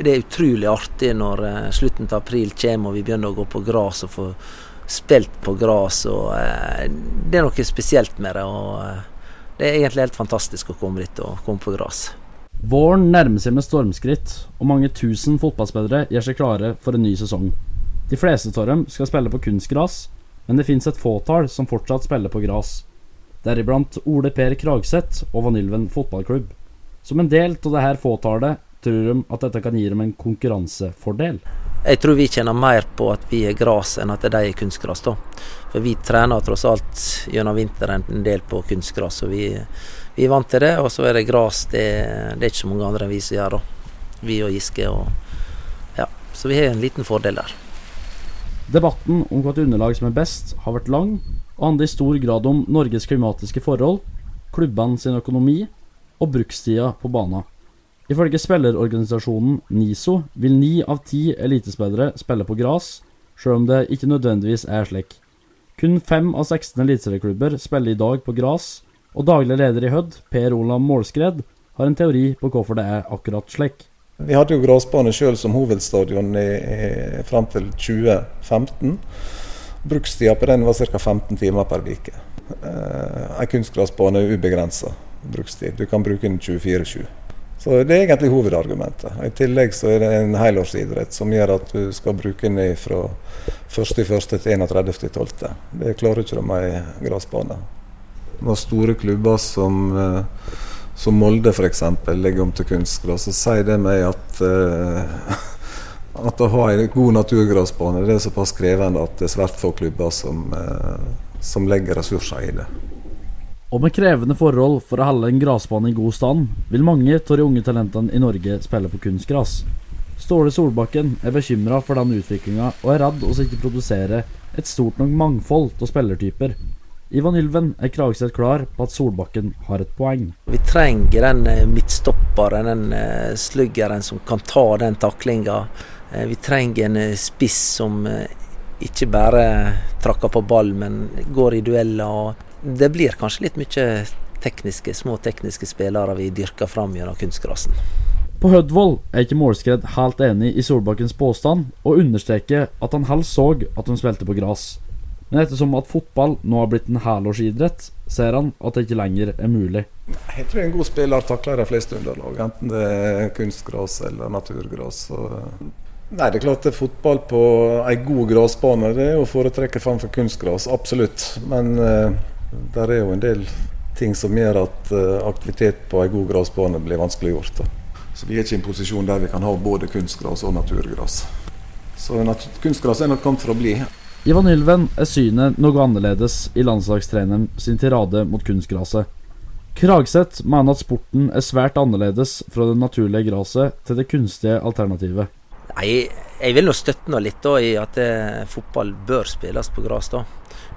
det er utrolig artig når eh, slutten av april kommer og vi begynner å gå på gress og få spilt på gress. Eh, det er noe spesielt med det. og eh, Det er egentlig helt fantastisk å komme dit og komme på gress. Våren nærmer seg med stormskritt, og mange tusen fotballspillere gjør seg klare for en ny sesong. De fleste av dem skal spille på kunstgras, men det finnes et fåtall som fortsatt spiller på gras. Deriblant Ole Per Kragseth og Vanylven fotballklubb. Som en del av dette fåtallet tror de at dette kan gi dem en konkurransefordel. Jeg tror vi tjener mer på at vi er gras enn at de er kunstgras. da. For vi trener tross alt gjennom vinteren en del på kunstgras. og vi, vi, er vant til det. Og så er det gras. Det, det, er ikke så mange andre enn vi som gjør da. Vi og Giske. Og, ja. Så vi har en liten fordel der. Debatten om hvilket underlag som er best, har vært lang, og handler i stor grad om Norges klimatiske forhold, klubbene sin økonomi og brukstida på banen. Ifølge spillerorganisasjonen NISO vil ni av ti elitespillere spille på gress, sjøl om det ikke nødvendigvis er slik. Kun fem av 16 eliteserieklubber spiller i dag på gress, og daglig leder i Hødd, Per Olav Målskred, har en teori på hvorfor det er akkurat slik. Vi hadde jo gressbane sjøl som hovedstadion i, i, fram til 2015. Brukstida på den var ca. 15 timer per uke. Eh, kunstgressbane er ubegrensa brukstid. Du kan bruke den 24-7. Så Det er egentlig hovedargumentet. I tillegg så er det en helårsidrett som gjør at du skal bruke den fra 1.1. til 31.12. Det klarer ikke de med ei gressbane. Når store klubber som, eh, som Molde f.eks. legger om til kunstgress, så sier det meg at uh, at å ha en god naturgressbane er såpass krevende at det er svært få klubber som, uh, som legger ressurser i det. Og med krevende forhold for å holde en gressbane i god stand, vil mange av de unge talentene i Norge spille på kunstgras. Ståle Solbakken er bekymra for den utviklinga, og er redd å ikke produsere et stort nok mangfold av spillertyper. Ivan Ylven er Kragseth klar på at Solbakken har et poeng. Vi trenger den eh, midtstopperen, den eh, sluggeren som kan ta den taklinga. Eh, vi trenger en spiss som ikke bare trakker på ball, men går i dueller. og det blir kanskje litt mye tekniske, små tekniske spillere vi dyrker fram gjennom kunstgrasen. På Hødvold er ikke Målskred helt enig i Solbakkens påstand, og understreker at han helst så at de spilte på gress. Men ettersom at fotball nå har blitt en helårsidrett, ser han at det ikke lenger er mulig. Jeg tror en god spiller takler de fleste underlag, enten det er kunstgras eller naturgras. Nei, det er klart det er fotball på en god gressbane det er å foretrekke framfor kunstgras, absolutt. Men der er jo en del ting som gjør at uh, aktivitet på en god gressbane blir vanskeliggjort. Så vi er ikke i en posisjon der vi kan ha både kunstgras og naturgras. Så kunstgras er nok kommet for å bli. Ivan Ylven er synet noe annerledes i landslagstreneren sin tirade mot kunstgraset. Kragseth mener at sporten er svært annerledes fra det naturlige gresset til det kunstige alternativet. Nei, jeg vil nå støtte noe litt da, i at eh, fotball bør spilles på gress.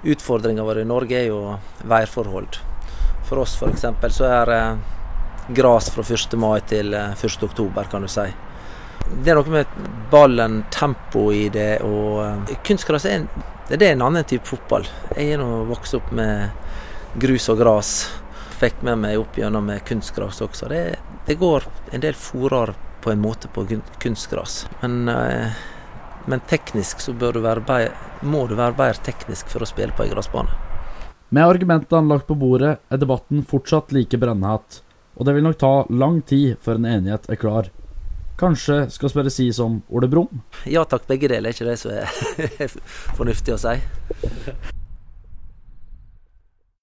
Utfordringa vår i Norge er jo værforhold. For oss f.eks. så er eh, gras fra 1. mai til 1. Eh, oktober, kan du si. Det er noe med ballen, tempo i det, og eh, kunstgras er, det er en annen type fotball. Jeg er nå vokst opp med grus og gras. Fikk med meg opp gjennom kunstgress også. Det, det går en del fòrer på en måte på kunstgras. Men eh, men teknisk så du bedre, må du være bedre teknisk for å spille på en gressbane. Med argumentene lagt på bordet er debatten fortsatt like brennhet, og det vil nok ta lang tid før en enighet er klar. Kanskje skal spørre si som Ole Brumm? Ja takk, begge deler. Er ikke det som er fornuftig å si?